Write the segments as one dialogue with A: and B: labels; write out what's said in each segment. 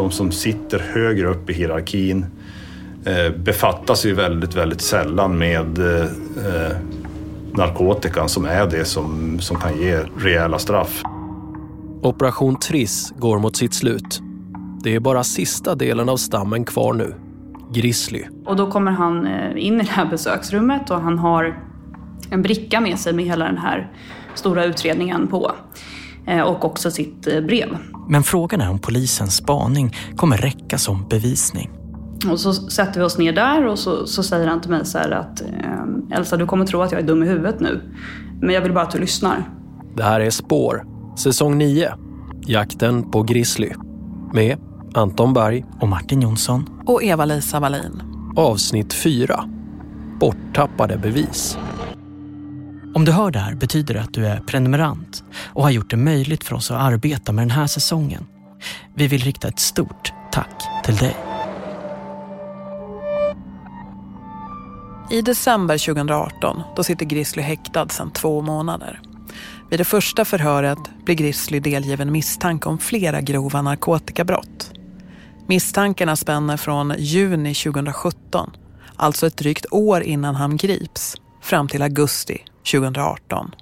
A: de som sitter högre upp i hierarkin eh, befattas ju väldigt, väldigt sällan med eh, narkotikan som är det som, som kan ge rejäla straff.
B: Operation Triss går mot sitt slut. Det är bara sista delen av stammen kvar nu. Grizzly.
C: Och då kommer han eh, in i det här besöksrummet och han har en bricka med sig med hela den här stora utredningen på. Eh, och också sitt eh, brev.
D: Men frågan är om polisens spaning kommer räcka som bevisning.
C: Och så sätter vi oss ner där och så, så säger han till mig så här att Elsa, du kommer tro att jag är dum i huvudet nu. Men jag vill bara att du lyssnar.
B: Det här är Spår, säsong 9. Jakten på Grizzly. Med Anton Berg
D: och Martin Jonsson
E: och Eva-Lisa Wallin.
B: Avsnitt 4. Borttappade bevis.
D: Om du hör det här betyder det att du är prenumerant och har gjort det möjligt för oss att arbeta med den här säsongen. Vi vill rikta ett stort tack till dig.
E: I december 2018 då sitter Grizzly häktad sedan två månader. Vid det första förhöret blir Grizzly delgiven misstanke om flera grova narkotikabrott. Misstankarna spänner från juni 2017, alltså ett drygt år innan han grips, fram till augusti 2018.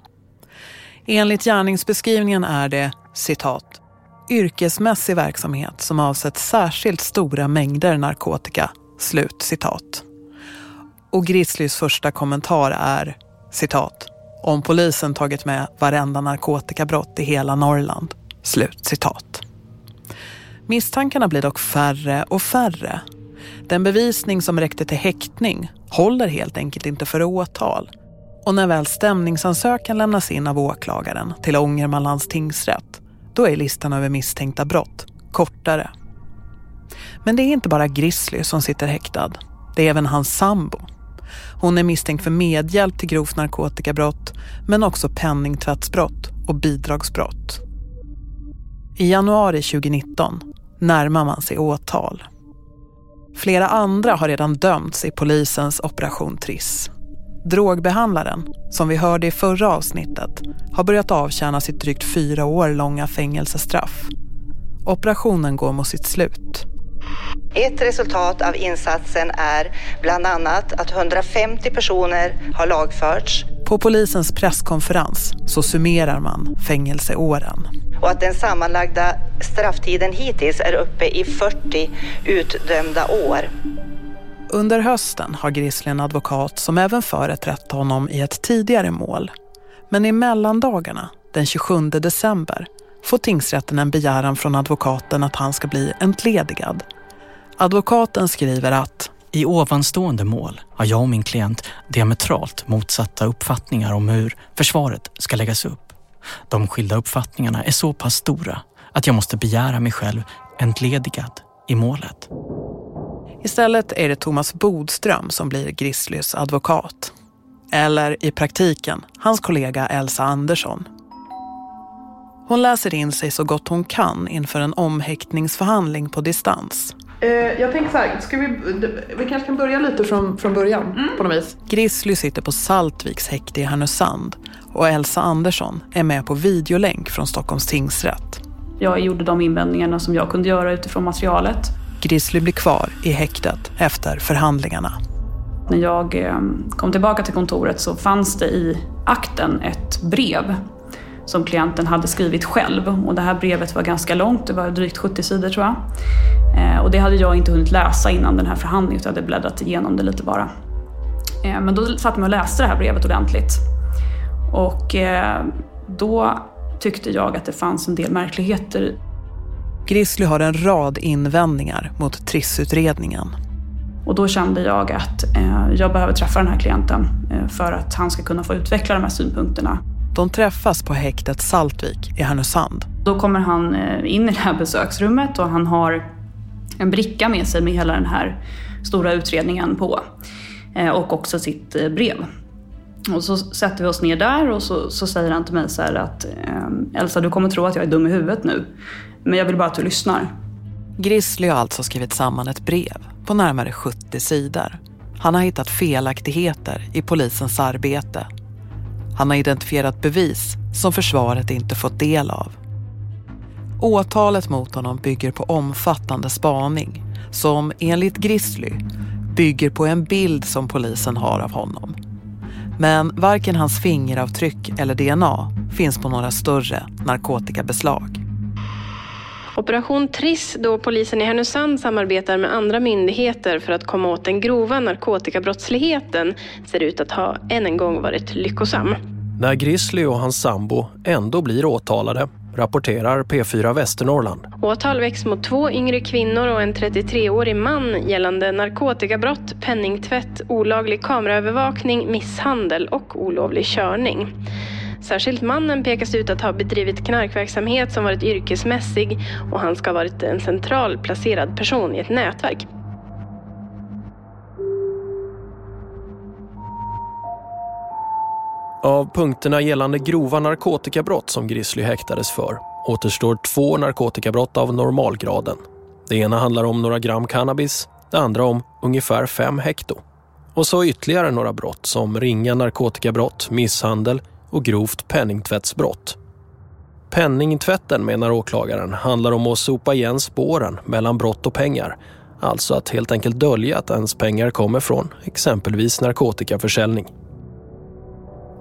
E: Enligt gärningsbeskrivningen är det, citat, yrkesmässig verksamhet som avsett särskilt stora mängder narkotika, slut citat. Och Grizzlys första kommentar är, citat, om polisen tagit med varenda narkotikabrott i hela Norrland, slut citat. Misstankarna blir dock färre och färre. Den bevisning som räckte till häktning håller helt enkelt inte för åtal. Och när väl stämningsansökan lämnas in av åklagaren till Ångermanlands tingsrätt, då är listan över misstänkta brott kortare. Men det är inte bara Grizzly som sitter häktad. Det är även hans sambo. Hon är misstänkt för medhjälp till grovt narkotikabrott, men också penningtvättsbrott och bidragsbrott. I januari 2019 närmar man sig åtal. Flera andra har redan dömts i polisens Operation Triss. Drogbehandlaren, som vi hörde i förra avsnittet, har börjat avtjäna sitt drygt fyra år långa fängelsestraff. Operationen går mot sitt slut.
F: Ett resultat av insatsen är bland annat att 150 personer har lagförts.
E: På polisens presskonferens så summerar man fängelseåren.
F: Och att den sammanlagda strafftiden hittills är uppe i 40 utdömda år.
E: Under hösten har Grissle en advokat som även företrätt honom i ett tidigare mål. Men i mellandagarna, den 27 december, får tingsrätten en begäran från advokaten att han ska bli entledigad. Advokaten skriver att
D: i ovanstående mål har jag och min klient diametralt motsatta uppfattningar om hur försvaret ska läggas upp. De skilda uppfattningarna är så pass stora att jag måste begära mig själv entledigad i målet.
E: Istället är det Thomas Bodström som blir Grizzlys advokat. Eller i praktiken hans kollega Elsa Andersson. Hon läser in sig så gott hon kan inför en omhäktningsförhandling på distans.
G: Eh, jag tänker så här, ska vi, vi kanske kan börja lite från, från början mm. på något vis.
E: Grizzly sitter på Saltviks häkte i Härnösand och Elsa Andersson är med på videolänk från Stockholms tingsrätt.
C: Jag gjorde de invändningarna som jag kunde göra utifrån materialet.
E: Grizzly blir kvar i häktet efter förhandlingarna.
C: När jag eh, kom tillbaka till kontoret så fanns det i akten ett brev som klienten hade skrivit själv. Och det här brevet var ganska långt, det var drygt 70 sidor tror jag. Eh, och det hade jag inte hunnit läsa innan den här förhandlingen, utan jag hade bläddrat igenom det lite bara. Eh, men då satt jag och läste det här brevet ordentligt. Och då tyckte jag att det fanns en del märkligheter.
E: Grizzly har en rad invändningar mot Triss-utredningen.
C: Och då kände jag att jag behöver träffa den här klienten för att han ska kunna få utveckla de här synpunkterna.
E: De träffas på häktet Saltvik i Härnösand.
C: Då kommer han in i det här besöksrummet och han har en bricka med sig med hela den här stora utredningen på. Eh, och också sitt eh, brev. Och så sätter vi oss ner där och så, så säger han till mig så här att eh, Elsa, du kommer tro att jag är dum i huvudet nu. Men jag vill bara att du lyssnar.
E: Grizzly har alltså skrivit samman ett brev på närmare 70 sidor. Han har hittat felaktigheter i polisens arbete. Han har identifierat bevis som försvaret inte fått del av. Åtalet mot honom bygger på omfattande spaning som enligt Grizzly bygger på en bild som polisen har av honom. Men varken hans fingeravtryck eller DNA finns på några större narkotikabeslag.
H: Operation Triss, då polisen i Härnösand samarbetar med andra myndigheter för att komma åt den grova narkotikabrottsligheten, ser ut att ha än en gång varit lyckosam.
B: När Grizzly och hans sambo ändå blir åtalade rapporterar P4 Västernorrland.
H: Åtal väcks mot två yngre kvinnor och en 33-årig man gällande narkotikabrott, penningtvätt, olaglig kameraövervakning, misshandel och olovlig körning. Särskilt mannen pekas ut att ha bedrivit knarkverksamhet som varit yrkesmässig och han ska ha varit en central placerad person i ett nätverk.
B: Av punkterna gällande grova narkotikabrott som Grizzly häktades för återstår två narkotikabrott av normalgraden. Det ena handlar om några gram cannabis, det andra om ungefär fem hekto. Och så ytterligare några brott som ringa narkotikabrott, misshandel och grovt penningtvättsbrott. Penningtvätten, menar åklagaren, handlar om att sopa igen spåren mellan brott och pengar. Alltså att helt enkelt dölja att ens pengar kommer från exempelvis narkotikaförsäljning.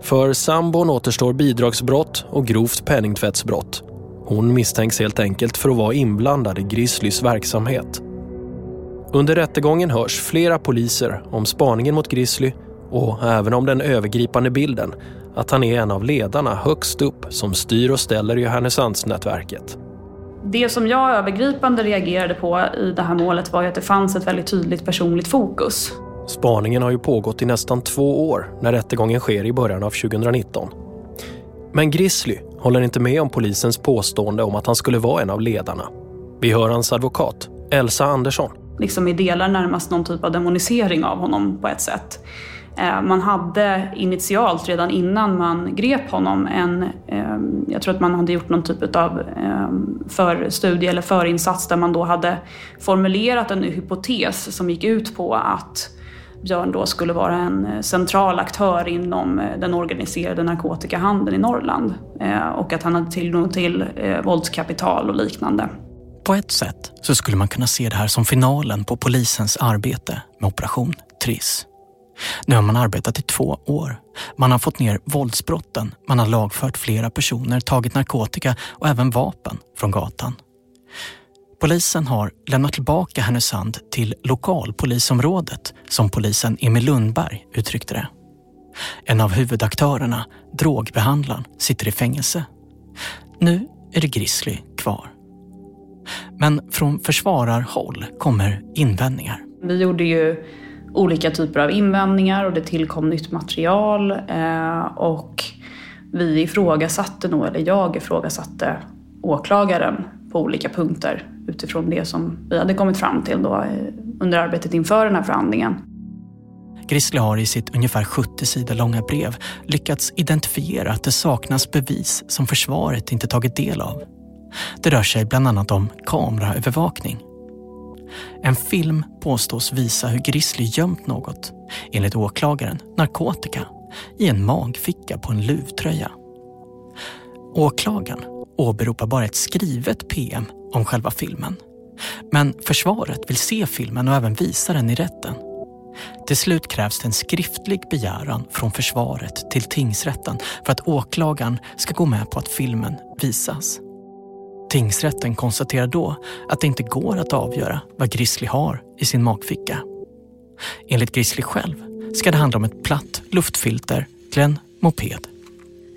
B: För sambon återstår bidragsbrott och grovt penningtvättsbrott. Hon misstänks helt enkelt för att vara inblandad i Grizzlys verksamhet. Under rättegången hörs flera poliser om spaningen mot Grizzly och även om den övergripande bilden att han är en av ledarna högst upp som styr och ställer i Härnösandsnätverket.
C: Det som jag övergripande reagerade på i det här målet var att det fanns ett väldigt tydligt personligt fokus.
B: Spaningen har ju pågått i nästan två år när rättegången sker i början av 2019. Men Grizzly håller inte med om polisens påstående om att han skulle vara en av ledarna. Vi hör hans advokat, Elsa Andersson.
C: Liksom i delar närmast någon typ av demonisering av honom på ett sätt. Eh, man hade initialt, redan innan man grep honom, en, ehm, jag tror att man hade gjort någon typ av ehm, förstudie eller förinsats där man då hade formulerat en hypotes som gick ut på att Björn då skulle vara en eh, central aktör inom eh, den organiserade narkotikahandeln i Norrland och att han hade tillgång till våldskapital och liknande.
D: På ett sätt så skulle man kunna se det här som finalen på polisens arbete med Operation Triss. Nu har man arbetat i två år. Man har fått ner våldsbrotten, man har lagfört flera personer, tagit narkotika och även vapen från gatan. Polisen har lämnat tillbaka Härnösand till lokalpolisområdet, som polisen Emil Lundberg uttryckte det. En av huvudaktörerna, drogbehandlaren, sitter i fängelse. Nu är det Grizzly kvar. Men från försvararhåll kommer invändningar.
C: Vi gjorde ju olika typer av invändningar och det tillkom nytt material. Eh, och vi ifrågasatte nog, eller jag ifrågasatte åklagaren på olika punkter utifrån det som vi hade kommit fram till då eh, under arbetet inför den här förhandlingen.
D: Grizzly har i sitt ungefär 70 sidor långa brev lyckats identifiera att det saknas bevis som försvaret inte tagit del av. Det rör sig bland annat om kameraövervakning en film påstås visa hur Grizzly gömt något, enligt åklagaren narkotika, i en magficka på en luvtröja. Åklagaren åberopar bara ett skrivet PM om själva filmen. Men försvaret vill se filmen och även visa den i rätten. Till slut krävs det en skriftlig begäran från försvaret till tingsrätten för att åklagaren ska gå med på att filmen visas. Tingsrätten konstaterar då att det inte går att avgöra vad Grizzly har i sin magficka. Enligt Grizzly själv ska det handla om ett platt luftfilter till en moped.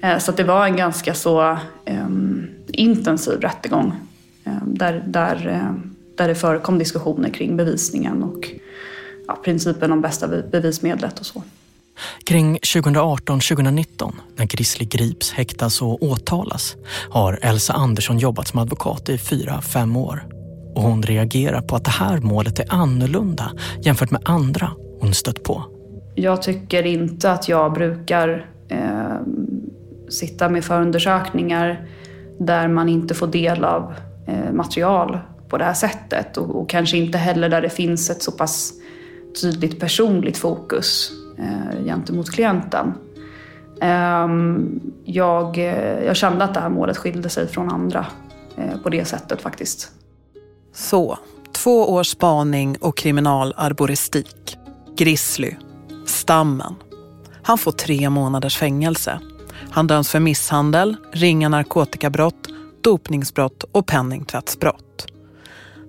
C: Eh, så det var en ganska så um, intensiv rättegång um, där, där, um, där det förekom diskussioner kring bevisningen och ja, principen om bästa bevismedlet och så.
D: Kring 2018-2019, när Grizzly grips, häktas och åtalas, har Elsa Andersson jobbat som advokat i fyra, fem år. Och hon reagerar på att det här målet är annorlunda jämfört med andra hon stött på.
C: Jag tycker inte att jag brukar eh, sitta med förundersökningar där man inte får del av eh, material på det här sättet och, och kanske inte heller där det finns ett så pass tydligt personligt fokus eh, gentemot klienten. Ehm, jag, eh, jag kände att det här målet skilde sig från andra eh, på det sättet faktiskt.
E: Så, två års spaning och kriminalarboristik. Grizzly. Stammen. Han får tre månaders fängelse. Han döms för misshandel, ringa narkotikabrott, dopningsbrott och penningtvättsbrott.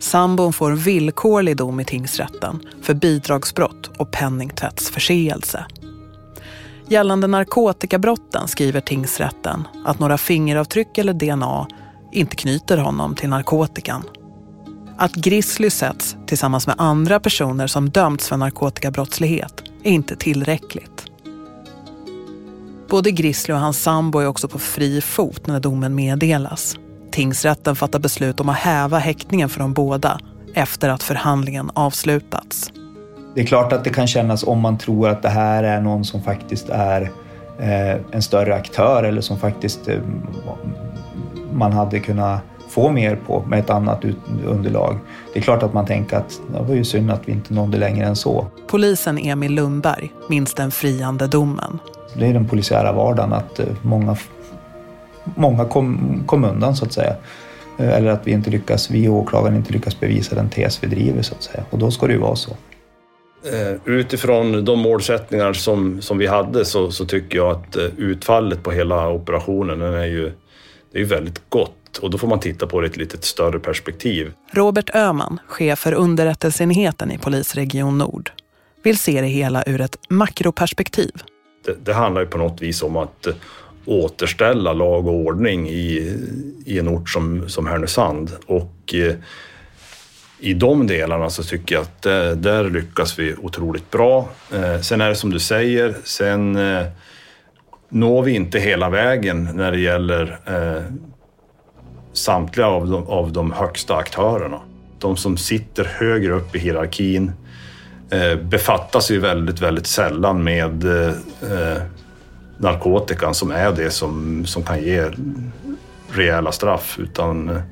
E: Sambon får villkorlig dom i tingsrätten för bidragsbrott och penningtvättsförseelse. Gällande narkotikabrotten skriver tingsrätten att några fingeravtryck eller DNA inte knyter honom till narkotikan. Att Grizzly sätts tillsammans med andra personer som dömts för narkotikabrottslighet är inte tillräckligt. Både Grizzly och hans sambo är också på fri fot när domen meddelas. Tingsrätten fattar beslut om att häva häktningen för de båda efter att förhandlingen avslutats.
I: Det är klart att det kan kännas om man tror att det här är någon som faktiskt är eh, en större aktör eller som faktiskt eh, man hade kunnat få mer på med ett annat underlag. Det är klart att man tänker att det var ju synd att vi inte nådde längre än så.
E: Polisen Emil Lundberg minns den friande domen.
I: Det är den polisiära vardagen att eh, många, många kom, kom undan så att säga. Eller att vi inte lyckas, vi och åklagaren inte lyckas bevisa den tes vi driver så att säga. Och då ska det ju vara så.
A: Eh, utifrån de målsättningar som, som vi hade så, så tycker jag att eh, utfallet på hela operationen den är ju det är väldigt gott och då får man titta på det i ett lite större perspektiv.
E: Robert Öhman, chef för underrättelseenheten i Polisregion Nord, vill se det hela ur ett makroperspektiv.
A: Det, det handlar ju på något vis om att eh, återställa lag och ordning i, i en ort som, som Härnösand och eh, i de delarna så tycker jag att där, där lyckas vi otroligt bra. Eh, sen är det som du säger, sen eh, når vi inte hela vägen när det gäller eh, samtliga av de, av de högsta aktörerna. De som sitter högre upp i hierarkin eh, befattar sig väldigt, väldigt sällan med eh, narkotikan som är det som, som kan ge rejäla straff. Utan eh,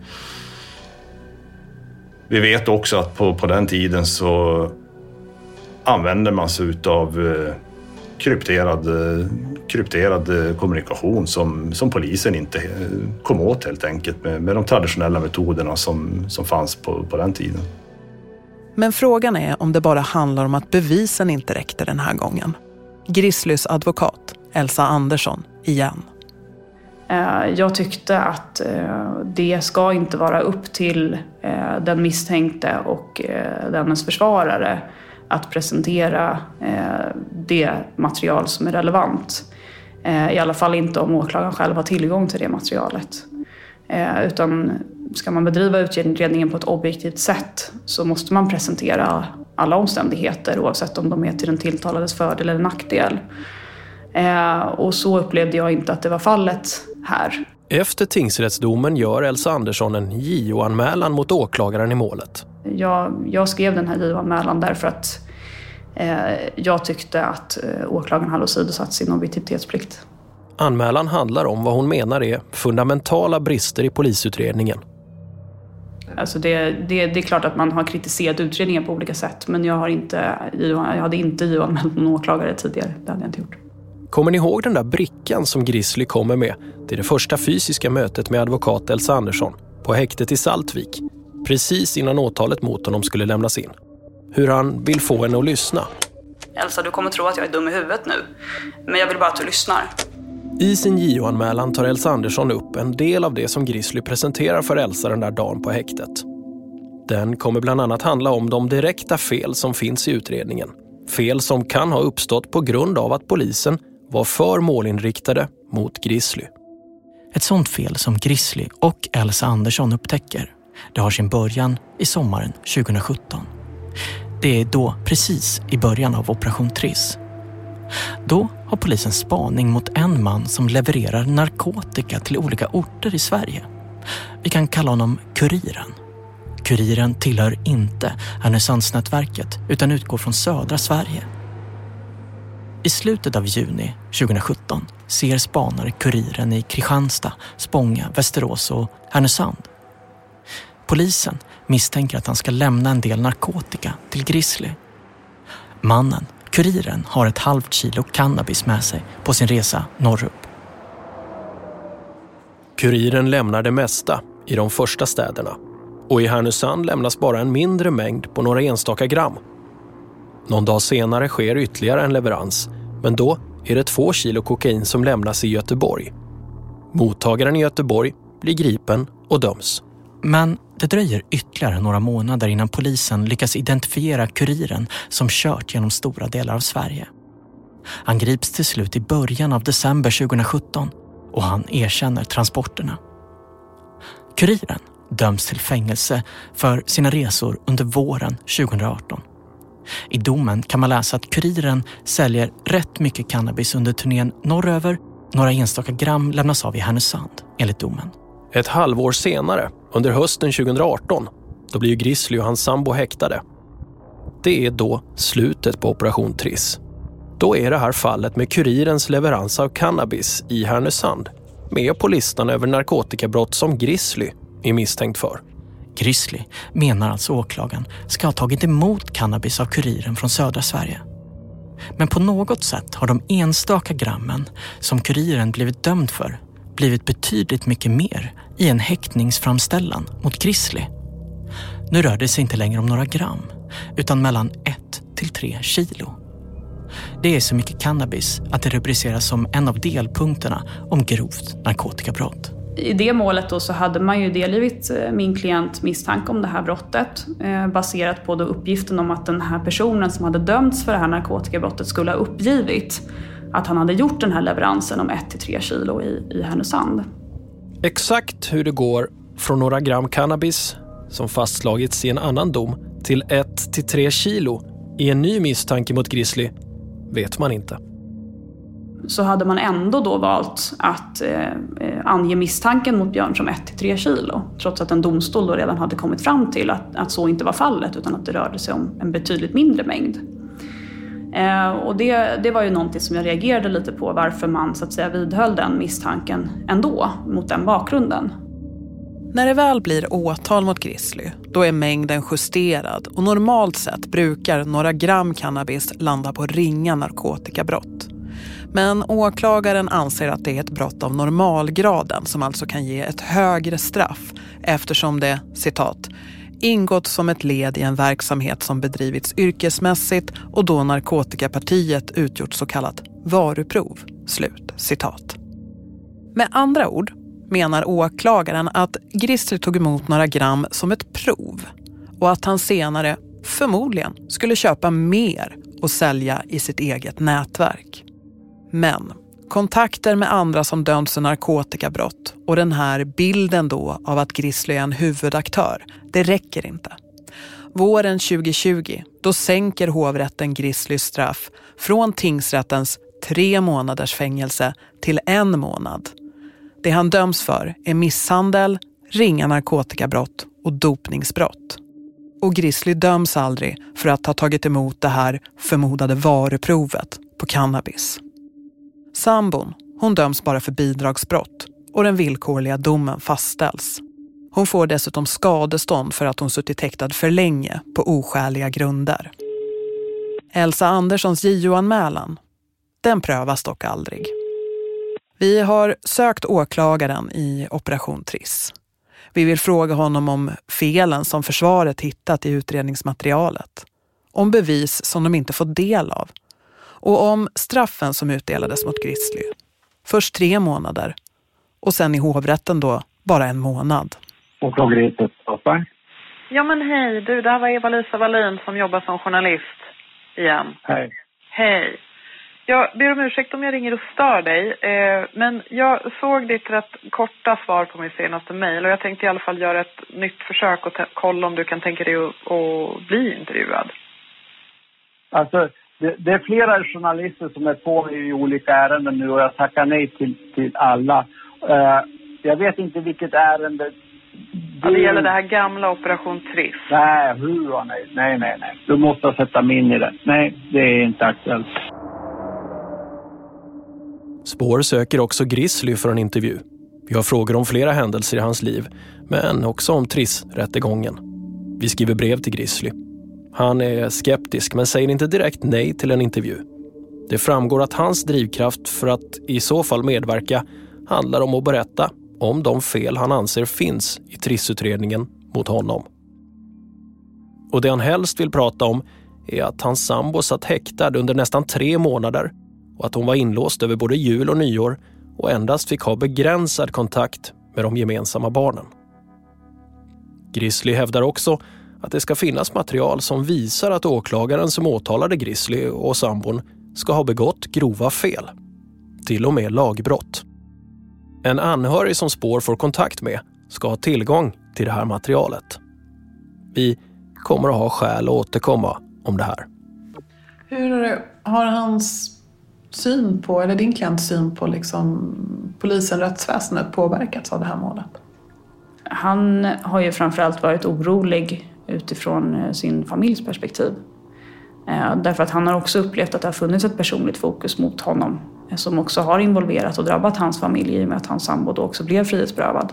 A: vi vet också att på, på den tiden så använder man sig utav eh, krypterad, eh, krypterad kommunikation som, som polisen inte kom åt helt enkelt med, med de traditionella metoderna som, som fanns på, på den tiden.
E: Men frågan är om det bara handlar om att bevisen inte räckte den här gången. Grislys advokat, Elsa Andersson, igen.
C: Eh, jag tyckte att eh, det ska inte vara upp till eh, den misstänkte och dennes försvarare att presentera det material som är relevant. I alla fall inte om åklagaren själv har tillgång till det materialet. Utan ska man bedriva utredningen på ett objektivt sätt så måste man presentera alla omständigheter oavsett om de är till den tilltalades fördel eller nackdel. Och så upplevde jag inte att det var fallet här.
B: Efter tingsrättsdomen gör Elsa Andersson en JO-anmälan mot åklagaren i målet.
C: Jag, jag skrev den här JO-anmälan därför att eh, jag tyckte att eh, åklagaren hade åsidosatt sin objektivitetsplikt.
B: Anmälan handlar om vad hon menar är fundamentala brister i polisutredningen.
C: Alltså det, det, det är klart att man har kritiserat utredningen på olika sätt men jag, har inte, jag hade inte JO-anmält någon åklagare tidigare. Det hade jag inte gjort.
B: Kommer ni ihåg den där brickan som Grizzly kommer med till det första fysiska mötet med advokat Elsa Andersson på häktet i Saltvik precis innan åtalet mot honom skulle lämnas in? Hur han vill få henne att lyssna.
C: Elsa, du kommer tro att jag är dum i huvudet nu. Men jag vill bara att du lyssnar.
B: I sin JO-anmälan tar Elsa Andersson upp en del av det som Grizzly presenterar för Elsa den där dagen på häktet. Den kommer bland annat handla om de direkta fel som finns i utredningen. Fel som kan ha uppstått på grund av att polisen var för målinriktade mot Grizzly.
D: Ett sånt fel som Grizzly och Elsa Andersson upptäcker, det har sin början i sommaren 2017. Det är då precis i början av Operation Triss. Då har polisen spaning mot en man som levererar narkotika till olika orter i Sverige. Vi kan kalla honom Kuriren. Kuriren tillhör inte Härnösandsnätverket utan utgår från södra Sverige i slutet av juni 2017 ser spanare Kuriren i Kristianstad, Spånga, Västerås och Härnösand. Polisen misstänker att han ska lämna en del narkotika till Grizzly. Mannen, Kuriren, har ett halvt kilo cannabis med sig på sin resa norrut.
B: Kuriren lämnar det mesta i de första städerna och i Härnösand lämnas bara en mindre mängd på några enstaka gram. Någon dag senare sker ytterligare en leverans, men då är det två kilo kokain som lämnas i Göteborg. Mottagaren i Göteborg blir gripen och döms.
D: Men det dröjer ytterligare några månader innan polisen lyckas identifiera kuriren som kört genom stora delar av Sverige. Han grips till slut i början av december 2017 och han erkänner transporterna. Kuriren döms till fängelse för sina resor under våren 2018. I domen kan man läsa att kuriren säljer rätt mycket cannabis under turnén norröver. Några enstaka gram lämnas av i Härnösand, enligt domen.
B: Ett halvår senare, under hösten 2018, då blir Grizzly och hans sambo häktade. Det är då slutet på Operation Triss. Då är det här fallet med kurirens leverans av cannabis i Härnösand med på listan över narkotikabrott som Grizzly är misstänkt för.
D: Grizzly menar alltså åklagaren ska ha tagit emot cannabis av kuriren från södra Sverige. Men på något sätt har de enstaka grammen som kuriren blivit dömd för blivit betydligt mycket mer i en häktningsframställan mot Grizzly. Nu rör det sig inte längre om några gram, utan mellan 1 till 3 kilo. Det är så mycket cannabis att det rubriceras som en av delpunkterna om grovt narkotikabrott.
C: I det målet då så hade man ju delgivit eh, min klient misstanke om det här brottet eh, baserat på då uppgiften om att den här personen som hade dömts för det här narkotikabrottet skulle ha uppgivit att han hade gjort den här leveransen om 1-3 kilo i, i Härnösand.
B: Exakt hur det går från några gram cannabis som fastslagits i en annan dom till 1-3 kilo i en ny misstanke mot Grizzly vet man inte.
C: Så hade man ändå då valt att eh, eh ange misstanken mot Björn som 1-3 kilo trots att en domstol då redan hade kommit fram till att, att så inte var fallet utan att det rörde sig om en betydligt mindre mängd. Eh, och det, det var ju någonting som jag reagerade lite på varför man så att säga vidhöll den misstanken ändå mot den bakgrunden.
E: När det väl blir åtal mot Grizzly, då är mängden justerad och normalt sett brukar några gram cannabis landa på ringa narkotikabrott. Men åklagaren anser att det är ett brott av normalgraden som alltså kan ge ett högre straff eftersom det, citat, ingått som ett led i en verksamhet som bedrivits yrkesmässigt och då narkotikapartiet utgjort så kallat varuprov. Slut citat. Med andra ord menar åklagaren att Grister tog emot några gram som ett prov och att han senare förmodligen skulle köpa mer och sälja i sitt eget nätverk. Men kontakter med andra som dömts för narkotikabrott och den här bilden då av att Grizzly är en huvudaktör, det räcker inte. Våren 2020, då sänker hovrätten Grizzlys straff från tingsrättens tre månaders fängelse till en månad. Det han döms för är misshandel, ringa narkotikabrott och dopningsbrott. Och Grizzly döms aldrig för att ha tagit emot det här förmodade varuprovet på cannabis. Sambon, hon döms bara för bidragsbrott och den villkorliga domen fastställs. Hon får dessutom skadestånd för att hon suttit häktad för länge på oskäliga grunder. Elsa Anderssons JO-anmälan, den prövas dock aldrig. Vi har sökt åklagaren i Operation Triss. Vi vill fråga honom om felen som försvaret hittat i utredningsmaterialet. Om bevis som de inte fått del av och om straffen som utdelades mot Grizzly. Först tre månader och sen i hovrätten då bara en månad.
J: Åklagare pratar.
E: Ja men hej, du det här var Eva-Lisa Wallin som jobbar som journalist igen.
J: Hej.
E: Hej. Jag ber om ursäkt om jag ringer och stör dig, eh, men jag såg ditt rätt korta svar på min senaste mejl och jag tänkte i alla fall göra ett nytt försök och kolla om du kan tänka dig att bli intervjuad.
J: Alltså, det, det, är flera journalister som är på i olika ärenden nu och jag tackar nej till, till alla. Uh, jag vet inte vilket ärende.
E: Det, ja, det gäller det här gamla Operation Triss.
J: Nej, hur nej. Nej, nej, nej. Du måste sätta mig in i det. Nej, det är inte aktuellt.
B: Spår söker också Grizzly för en intervju. Vi har frågor om flera händelser i hans liv, men också om Triss-rättegången. Vi skriver brev till Grizzly. Han är skeptisk men säger inte direkt nej till en intervju. Det framgår att hans drivkraft för att i så fall medverka handlar om att berätta om de fel han anser finns i Trissutredningen mot honom. Och det han helst vill prata om är att hans sambo satt häktad under nästan tre månader och att hon var inlåst över både jul och nyår och endast fick ha begränsad kontakt med de gemensamma barnen. Grizzly hävdar också att det ska finnas material som visar att åklagaren som åtalade Grizzly och sambon ska ha begått grova fel. Till och med lagbrott. En anhörig som Spår får kontakt med ska ha tillgång till det här materialet. Vi kommer att ha skäl att återkomma om det här.
G: Hur har hans syn på, eller din klients syn på liksom polisen, rättsväsendet påverkats av det här målet?
C: Han har ju framförallt varit orolig utifrån eh, sin familjs perspektiv. Eh, därför att han har också upplevt att det har funnits ett personligt fokus mot honom eh, som också har involverat och drabbat hans familj i och med att hans sambo då också blev frihetsberövad.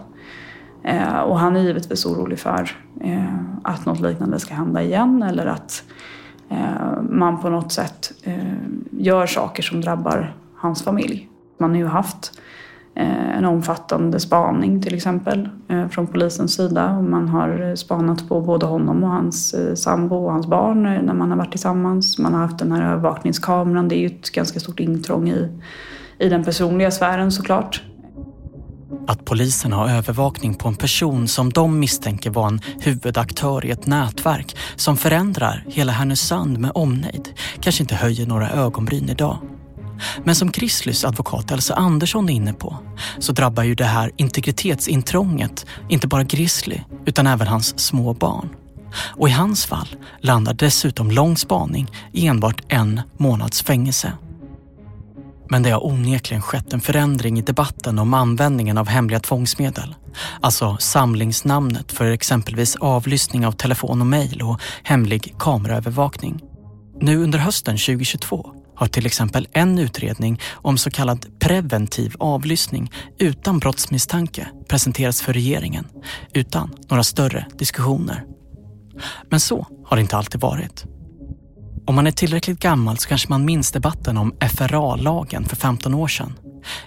C: Och han är givetvis orolig för att något liknande ska hända igen eller att man på något sätt gör saker som drabbar hans familj. Man har ju haft Eh, en omfattande spaning till exempel eh, från polisens sida. Man har eh, spanat på både honom och hans sambo och hans barn när man har varit tillsammans. Man har haft den här övervakningskameran. Det är ju ett ganska stort intrång i, i den personliga sfären såklart.
D: Att polisen har övervakning på en person som de misstänker var en huvudaktör i ett nätverk som förändrar hela Härnösand med omnejd kanske inte höjer några ögonbryn idag. Men som Grizzlys advokat Elsa Andersson är inne på så drabbar ju det här integritetsintrånget inte bara Grizzly utan även hans små barn. Och i hans fall landar dessutom lång spaning i enbart en månads fängelse. Men det har onekligen skett en förändring i debatten om användningen av hemliga tvångsmedel. Alltså samlingsnamnet för exempelvis avlyssning av telefon och mejl och hemlig kameraövervakning. Nu under hösten 2022 har till exempel en utredning om så kallad preventiv avlyssning utan brottsmisstanke presenterats för regeringen utan några större diskussioner. Men så har det inte alltid varit. Om man är tillräckligt gammal så kanske man minns debatten om FRA-lagen för 15 år sedan.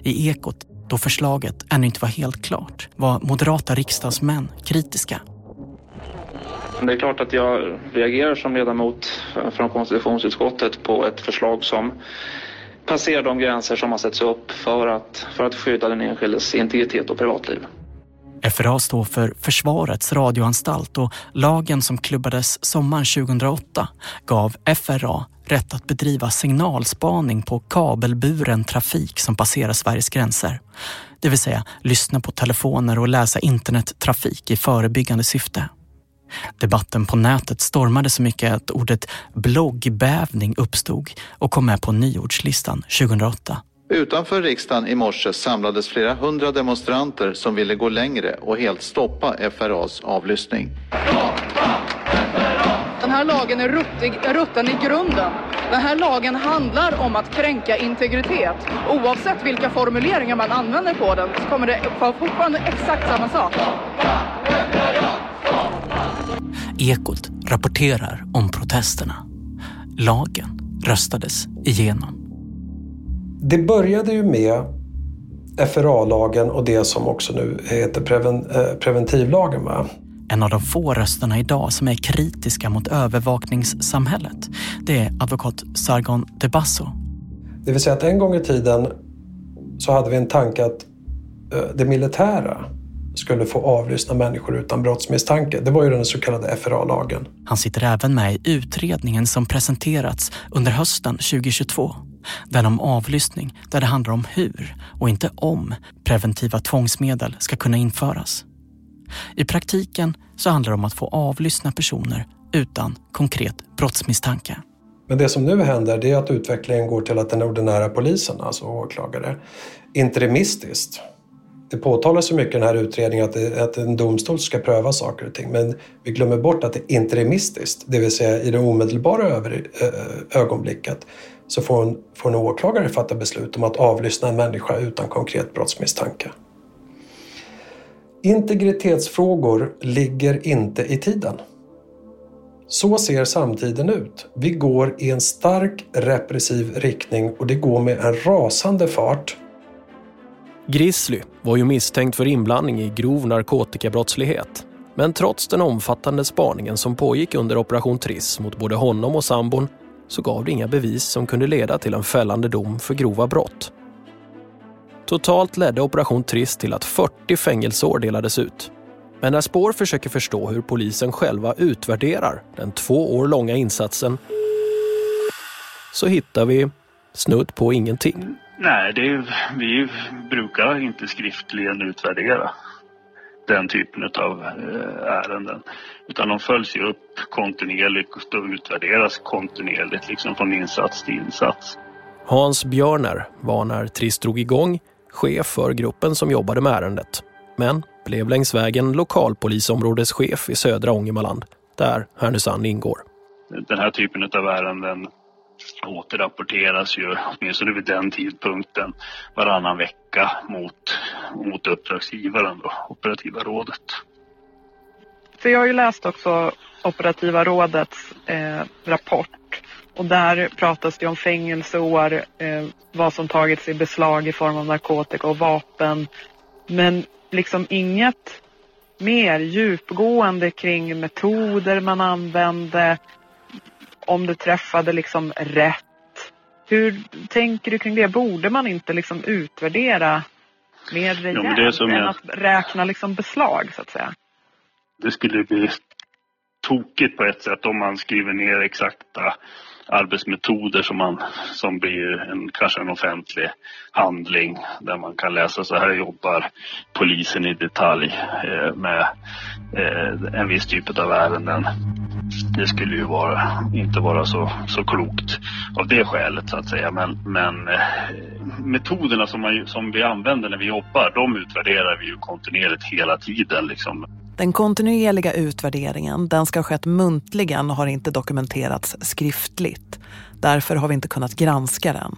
D: I Ekot, då förslaget ännu inte var helt klart, var moderata riksdagsmän kritiska
K: det är klart att jag reagerar som ledamot från konstitutionsutskottet på ett förslag som passerar de gränser som har satts upp för att, för att skydda den enskildes integritet och privatliv.
D: FRA står för Försvarets radioanstalt och lagen som klubbades sommaren 2008 gav FRA rätt att bedriva signalspaning på kabelburen trafik som passerar Sveriges gränser. Det vill säga lyssna på telefoner och läsa internettrafik i förebyggande syfte. Debatten på nätet stormade så mycket att ordet bloggbävning uppstod och kom med på nyordslistan 2008.
L: Utanför riksdagen i morse samlades flera hundra demonstranter som ville gå längre och helt stoppa FRAs avlyssning.
M: Den här lagen är ruttig, rutten i grunden. Den här lagen handlar om att kränka integritet. Oavsett vilka formuleringar man använder på den så kommer det vara fortfarande exakt samma sak.
D: Ekot rapporterar om protesterna. Lagen röstades igenom.
N: Det började ju med FRA-lagen och det som också nu heter preven, eh, preventivlagen. Va?
D: En av de få rösterna idag som är kritiska mot övervakningssamhället, det är advokat Sargon Debasso.
N: Det vill säga att en gång i tiden så hade vi en tanke att eh, det militära skulle få avlyssna människor utan brottsmisstanke. Det var ju den så kallade FRA-lagen.
D: Han sitter även med i utredningen som presenterats under hösten 2022. Den om avlyssning där det handlar om hur och inte om preventiva tvångsmedel ska kunna införas. I praktiken så handlar det om att få avlyssna personer utan konkret brottsmisstanke.
N: Men det som nu händer det är att utvecklingen går till att den ordinära polisen, alltså åklagare, interimistiskt det påtalas så mycket i den här utredningen att, det, att en domstol ska pröva saker och ting men vi glömmer bort att det är interimistiskt, det vill säga i det omedelbara över, ögonblicket så får en, får en åklagare fatta beslut om att avlyssna en människa utan konkret brottsmisstanke. Integritetsfrågor ligger inte i tiden. Så ser samtiden ut. Vi går i en stark repressiv riktning och det går med en rasande fart
B: Grizzly var ju misstänkt för inblandning i grov narkotikabrottslighet. Men trots den omfattande spaningen som pågick under Operation Triss mot både honom och sambon så gav det inga bevis som kunde leda till en fällande dom för grova brott. Totalt ledde Operation Triss till att 40 fängelseår delades ut. Men när Spår försöker förstå hur polisen själva utvärderar den två år långa insatsen så hittar vi snudd på ingenting.
O: Nej, det är, vi brukar inte skriftligen utvärdera den typen av ärenden. Utan de följs ju upp kontinuerligt och utvärderas kontinuerligt liksom från insats till insats.
B: Hans Björner var när Triss drog igång chef för gruppen som jobbade med ärendet. Men blev längs vägen lokalpolisområdeschef i södra Ångermanland, där Härnösand ingår.
O: Den här typen av ärenden återrapporteras ju, åtminstone vid den tidpunkten, varannan vecka mot, mot uppdragsgivaren, då, operativa rådet.
E: För jag har ju läst också operativa rådets eh, rapport och där pratas det om fängelseår, eh, vad som tagits i beslag i form av narkotika och vapen. Men liksom inget mer djupgående kring metoder man använde, om det träffade liksom rätt. Hur tänker du kring det? Borde man inte liksom utvärdera mer rejält
O: Ja,
E: än
O: jag-
E: att räkna liksom beslag så att säga?
O: Det skulle bli tokigt på ett sätt om man skriver ner exakta arbetsmetoder som, man, som blir en, kanske en offentlig handling där man kan läsa så här jobbar polisen i detalj eh, med eh, en viss typ av ärenden. Det skulle ju vara, inte vara så, så klokt av det skälet så att säga. Men, men eh, metoderna som, man, som vi använder när vi jobbar, de utvärderar vi ju kontinuerligt hela tiden. Liksom.
E: Den kontinuerliga utvärderingen den ska ha skett muntligen och har inte dokumenterats skriftligt. Därför har vi inte kunnat granska den.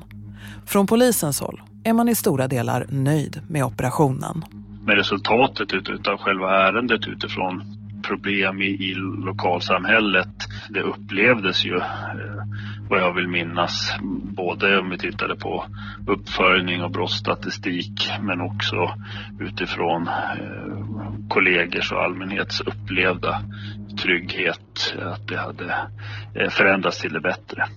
E: Från polisens håll är man i stora delar nöjd med operationen.
O: med resultatet utav själva ärendet utifrån problem i, i lokalsamhället. Det upplevdes ju, eh, vad jag vill minnas, både om vi tittade på uppföljning och brottsstatistik men också utifrån eh, kollegors och allmänhets upplevda trygghet, att det hade eh, förändrats till det bättre.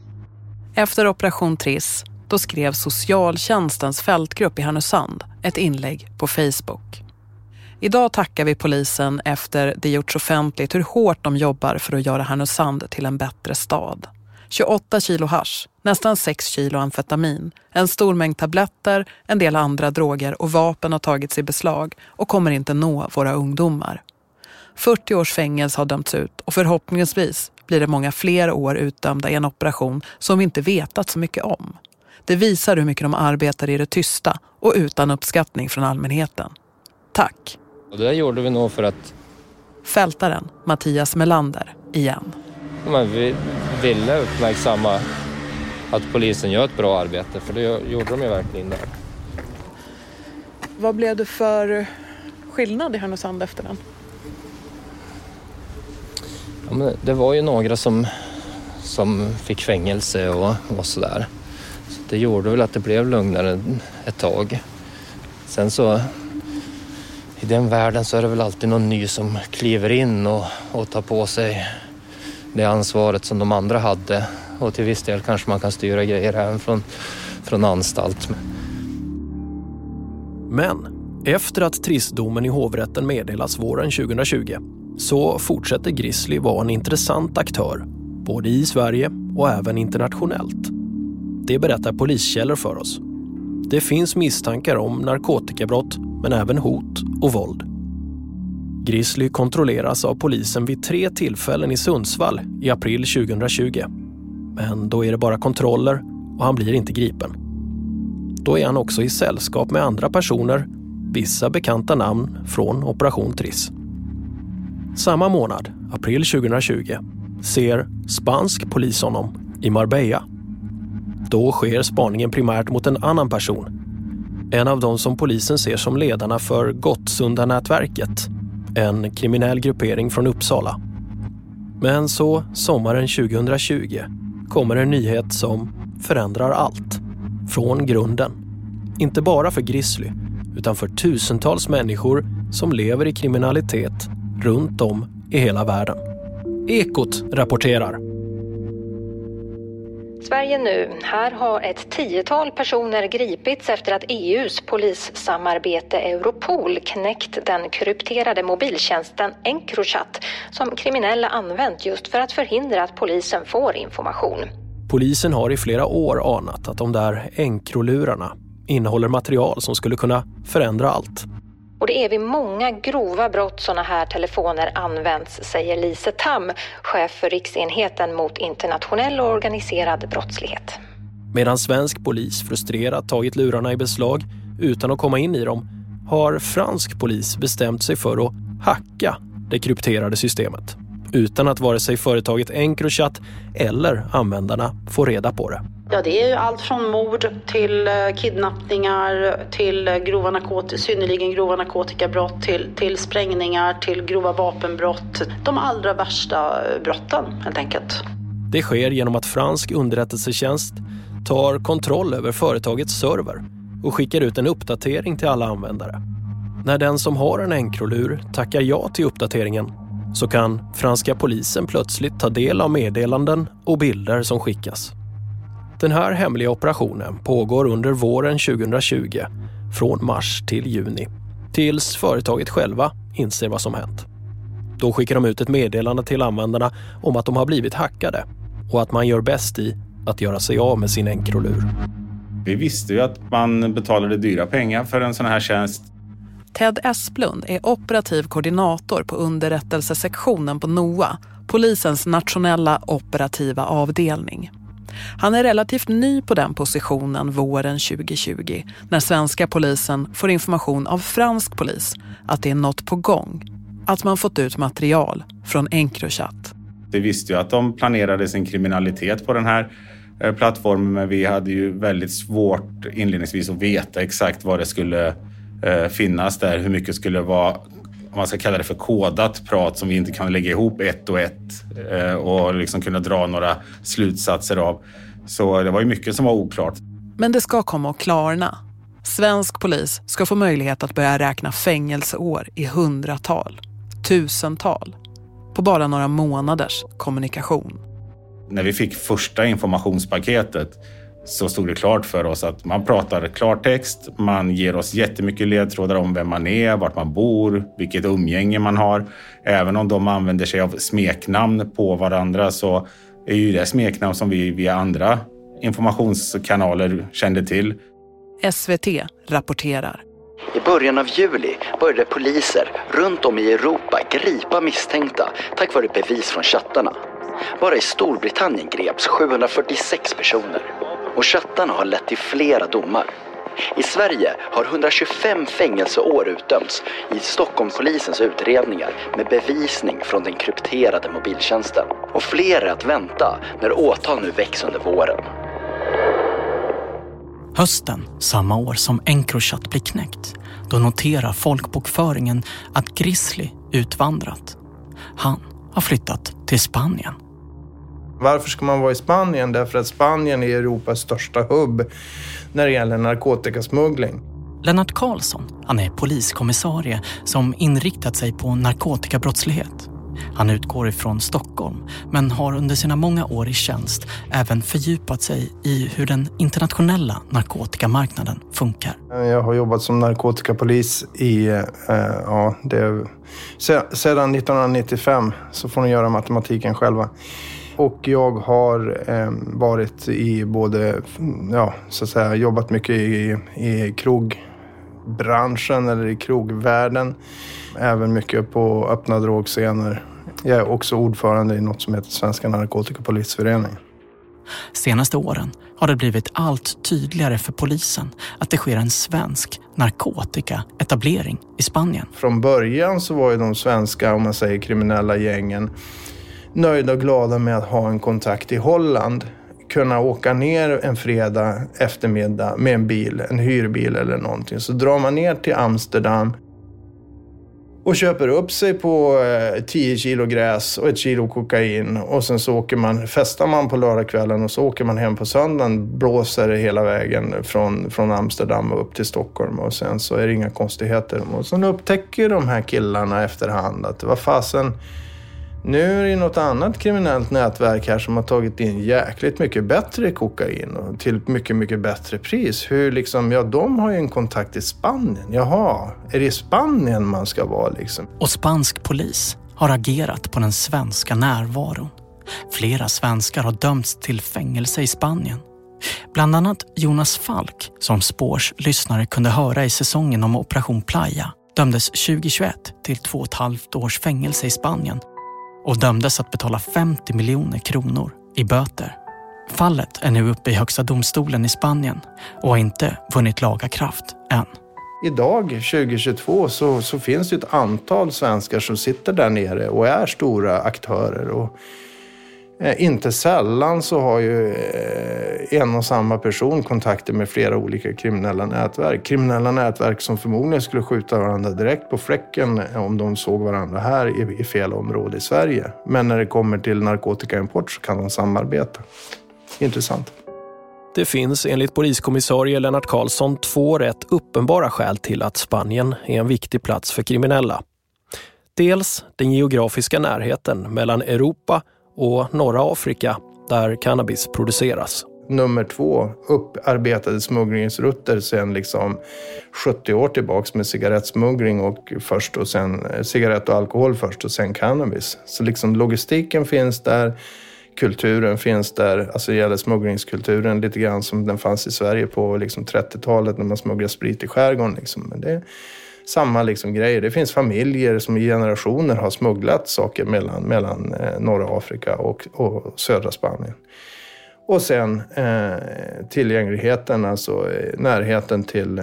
E: Efter operation Triss då skrev socialtjänstens fältgrupp i Härnösand ett inlägg på Facebook. Idag tackar vi polisen efter det gjorts offentligt hur hårt de jobbar för att göra Härnösand till en bättre stad. 28 kilo hasch, nästan 6 kilo amfetamin, en stor mängd tabletter, en del andra droger och vapen har tagits i beslag och kommer inte nå våra ungdomar. 40 års fängelse har dömts ut och förhoppningsvis blir det många fler år utdömda i en operation som vi inte vetat så mycket om. Det visar hur mycket de arbetar i det tysta och utan uppskattning från allmänheten. Tack!
P: Och det gjorde vi nog för att
E: Fältaren Mattias Melander igen.
P: men vi ville uppmärksamma att polisen gör ett bra arbete, för det gjorde de ju verkligen där.
E: Vad blev det för skillnad i Härnösand efter den?
P: Ja, men det var ju några som, som fick fängelse och, och sådär. Så det gjorde väl att det blev lugnare ett tag. Sen så i den världen så är det väl alltid någon ny som kliver in och, och tar på sig det ansvaret som de andra hade. Och till viss del kanske man kan styra grejer även från, från anstalt.
B: Men efter att Trissdomen i hovrätten meddelas våren 2020 så fortsätter Grizzly vara en intressant aktör, både i Sverige och även internationellt. Det berättar poliskällor för oss. Det finns misstankar om narkotikabrott, men även hot och våld. Grizzly kontrolleras av polisen vid tre tillfällen i Sundsvall i april 2020. Men då är det bara kontroller och han blir inte gripen. Då är han också i sällskap med andra personer, vissa bekanta namn från Operation Triss. Samma månad, april 2020, ser spansk polis honom i Marbella. Då sker spaningen primärt mot en annan person. En av de som polisen ser som ledarna för Gottsunda-nätverket, en kriminell gruppering från Uppsala. Men så, sommaren 2020, kommer en nyhet som förändrar allt. Från grunden. Inte bara för Grizzly, utan för tusentals människor som lever i kriminalitet runt om i hela världen. Ekot rapporterar.
Q: Sverige nu. Här har ett tiotal personer gripits efter att EUs polissamarbete Europol knäckt den krypterade mobiltjänsten Encrochat som kriminella använt just för att förhindra att polisen får information.
B: Polisen har i flera år anat att de där Encrolurarna innehåller material som skulle kunna förändra allt.
Q: Och det är vid många grova brott sådana här telefoner används, säger Lise Tam, chef för riksenheten mot internationell och organiserad brottslighet.
B: Medan svensk polis frustrerat tagit lurarna i beslag utan att komma in i dem har fransk polis bestämt sig för att hacka det krypterade systemet utan att vare sig företaget Encrochat eller användarna får reda på det.
R: Ja, det är ju allt från mord till eh, kidnappningar, till eh, grova narkotika, synnerligen grova narkotikabrott, till, till sprängningar, till grova vapenbrott. De allra värsta eh, brotten helt enkelt.
B: Det sker genom att fransk underrättelsetjänst tar kontroll över företagets server och skickar ut en uppdatering till alla användare. När den som har en Encrolur tackar ja till uppdateringen så kan franska polisen plötsligt ta del av meddelanden och bilder som skickas. Den här hemliga operationen pågår under våren 2020, från mars till juni, tills företaget själva inser vad som hänt. Då skickar de ut ett meddelande till användarna om att de har blivit hackade och att man gör bäst i att göra sig av med sin Encrolur.
S: Vi visste ju att man betalade dyra pengar för en sån här tjänst.
E: Ted Esplund är operativ koordinator på underrättelsesektionen på NOA, polisens nationella operativa avdelning. Han är relativt ny på den positionen våren 2020 när svenska polisen får information av fransk polis att det är något på gång. Att man fått ut material från Encrochat.
S: Vi visste ju att de planerade sin kriminalitet på den här eh, plattformen men vi hade ju väldigt svårt inledningsvis att veta exakt vad det skulle eh, finnas där, hur mycket skulle vara om man ska kalla det för kodat prat som vi inte kan lägga ihop ett och ett eh, och liksom kunna dra några slutsatser av. Så det var ju mycket som var oklart.
E: Men det ska komma att klarna. Svensk polis ska få möjlighet att börja räkna fängelseår i hundratal, tusental, på bara några månaders kommunikation.
S: När vi fick första informationspaketet så stod det klart för oss att man pratar klartext, man ger oss jättemycket ledtrådar om vem man är, vart man bor, vilket umgänge man har. Även om de använder sig av smeknamn på varandra så är ju det smeknamn som vi via andra informationskanaler kände till.
E: SVT rapporterar.
T: I början av juli började poliser runt om i Europa gripa misstänkta tack vare bevis från chattarna. Bara i Storbritannien greps 746 personer och chattarna har lett till flera domar. I Sverige har 125 fängelseår utdömts i Stockholmspolisens utredningar med bevisning från den krypterade mobiltjänsten. Och fler är att vänta när åtal nu väcks under våren.
D: Hösten, samma år som Encrochat blir knäckt, då noterar folkbokföringen att Grizzly utvandrat. Han har flyttat till Spanien.
U: Varför ska man vara i Spanien? Därför att Spanien är Europas största hubb när det gäller narkotikasmuggling.
D: Lennart Karlsson, han är poliskommissarie som inriktat sig på narkotikabrottslighet. Han utgår ifrån Stockholm men har under sina många år i tjänst även fördjupat sig i hur den internationella narkotikamarknaden funkar.
U: Jag har jobbat som narkotikapolis i, eh, ja, det, sedan 1995 så får ni göra matematiken själva. Och jag har eh, varit i både, ja, så att säga, jobbat mycket i, i krogbranschen eller i krogvärlden. Även mycket på öppna drogscener. Jag är också ordförande i något som heter Svenska narkotikapolisföreningen.
D: Senaste åren har det blivit allt tydligare för polisen att det sker en svensk narkotikaetablering i Spanien.
U: Från början så var ju de svenska, om man säger kriminella gängen, nöjda och glada med att ha en kontakt i Holland. Kunna åka ner en fredag eftermiddag med en bil, en hyrbil eller någonting. Så drar man ner till Amsterdam och köper upp sig på eh, 10 kilo gräs och ett kilo kokain och sen så åker man, festar man på lördagskvällen och så åker man hem på söndagen, blåser hela vägen från, från Amsterdam upp till Stockholm och sen så är det inga konstigheter. Och sen upptäcker de här killarna efterhand att vad fasen, nu är det något annat kriminellt nätverk här som har tagit in jäkligt mycket bättre kokain och till mycket, mycket bättre pris. Hur liksom, ja de har ju en kontakt i Spanien. Jaha, är det i Spanien man ska vara liksom?
D: Och spansk polis har agerat på den svenska närvaron. Flera svenskar har dömts till fängelse i Spanien. Bland annat Jonas Falk, som Spårs lyssnare kunde höra i säsongen om Operation Playa, dömdes 2021 till två och ett halvt års fängelse i Spanien och dömdes att betala 50 miljoner kronor i böter. Fallet är nu uppe i Högsta domstolen i Spanien och har inte vunnit laga kraft än.
U: Idag, 2022, så, så finns det ett antal svenskar som sitter där nere och är stora aktörer. Och Eh, inte sällan så har ju eh, en och samma person kontakter med flera olika kriminella nätverk. Kriminella nätverk som förmodligen skulle skjuta varandra direkt på fläcken eh, om de såg varandra här i fel område i Sverige. Men när det kommer till narkotikaimport så kan de samarbeta. Intressant.
B: Det finns enligt poliskommissarie Lennart Karlsson två rätt uppenbara skäl till att Spanien är en viktig plats för kriminella. Dels den geografiska närheten mellan Europa och norra Afrika där cannabis produceras.
U: Nummer två, upparbetade smugglingsrutter sedan liksom 70 år tillbaks med cigarettsmuggling och först och sen eh, cigarett och alkohol först och sen cannabis. Så liksom logistiken finns där, kulturen finns där, alltså det gäller smugglingskulturen lite grann som den fanns i Sverige på liksom 30-talet när man smugglade sprit i skärgården. Liksom. Men det, samma liksom grejer. Det finns familjer som i generationer har smugglat saker mellan, mellan eh, norra Afrika och, och södra Spanien. Och sen eh, tillgängligheten, alltså eh, närheten till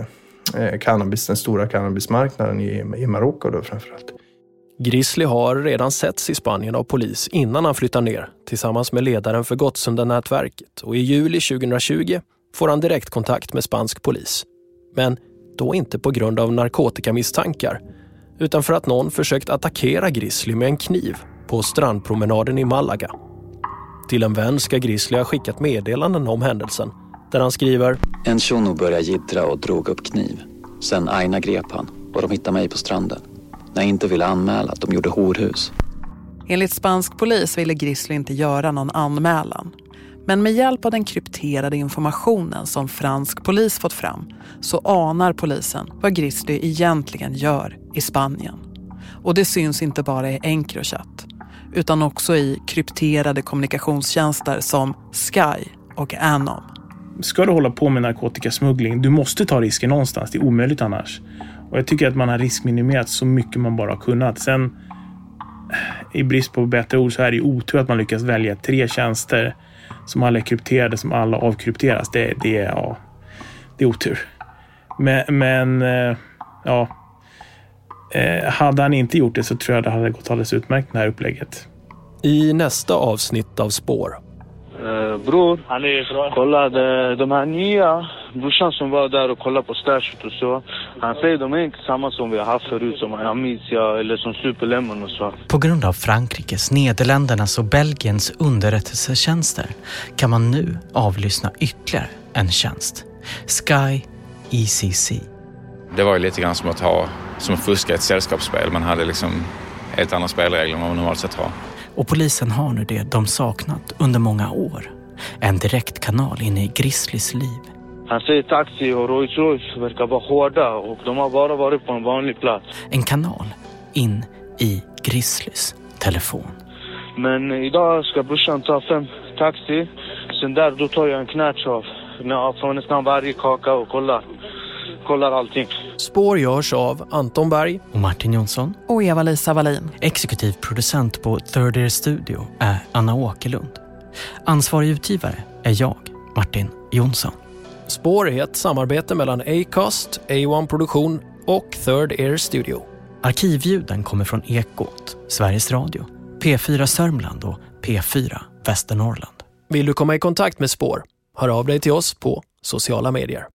U: eh, cannabis, den stora cannabismarknaden i, i Marocko då framförallt.
B: Grizzly har redan setts i Spanien av polis innan han flyttar ner tillsammans med ledaren för Gottsunda-nätverket och i juli 2020 får han direktkontakt med spansk polis. Men då inte på grund av narkotikamisstankar utan för att någon försökt attackera Grizzly med en kniv på strandpromenaden i Malaga. Till en vän ska Grizzly ha skickat meddelanden om händelsen där han skriver
V: En shuno började jiddra och drog upp kniv. Sen Aina grep han och de hittade mig på stranden. När jag inte ville anmäla att de gjorde horhus.
E: Enligt spansk polis ville Grizzly inte göra någon anmälan. Men med hjälp av den krypterade informationen som fransk polis fått fram så anar polisen vad Grizzly egentligen gör i Spanien. Och det syns inte bara i Encrochat utan också i krypterade kommunikationstjänster som Sky och Anom.
W: Ska du hålla på med narkotikasmuggling, du måste ta risker någonstans. Det är omöjligt annars. Och jag tycker att man har riskminimerat så mycket man bara har kunnat. Sen i brist på bättre ord så är det ju otur att man lyckas välja tre tjänster som alla är krypterade, som alla avkrypteras. Det, det, är, ja, det är otur. Men, men eh, ja, eh, hade han inte gjort det så tror jag det hade gått alldeles utmärkt det här upplägget.
B: I nästa avsnitt av Spår
X: Uh, bror, kolla de, de här nya, brorsan som var där och kollade på stashet och så. Han säger de är inte samma som vi har haft förut som Amicia eller som Superlemon och så.
D: På grund av Frankrikes, Nederländernas och Belgiens underrättelsetjänster kan man nu avlyssna ytterligare en tjänst. Sky ECC.
Y: Det var ju lite grann som att ha, som att fuska ett sällskapsspel. Man hade liksom helt andra spelregler än vad man normalt sett har.
D: Och polisen har nu det de saknat under många år. En direktkanal in i Grizzlys liv.
X: Han säger taxi och Rolls Royce verkar vara hårda och de har bara varit på en vanlig plats.
D: En kanal in i Grizzlys telefon.
X: Men idag ska brorsan ta fem taxi. Sen där då tar jag en knatch av från nästan varje kaka och kollar, kollar allting.
B: Spår görs av Anton Berg
D: och Martin Jonsson
E: och Eva-Lisa Wallin.
D: Exekutiv producent på Third Ear Studio är Anna Åkerlund. Ansvarig utgivare är jag, Martin Jonsson.
B: Spår är ett samarbete mellan Acast, A1 Produktion och Third Ear Studio.
D: Arkivljuden kommer från Ekot, Sveriges Radio, P4 Sörmland och P4 Västernorrland.
B: Vill du komma i kontakt med Spår? Hör av dig till oss på sociala medier.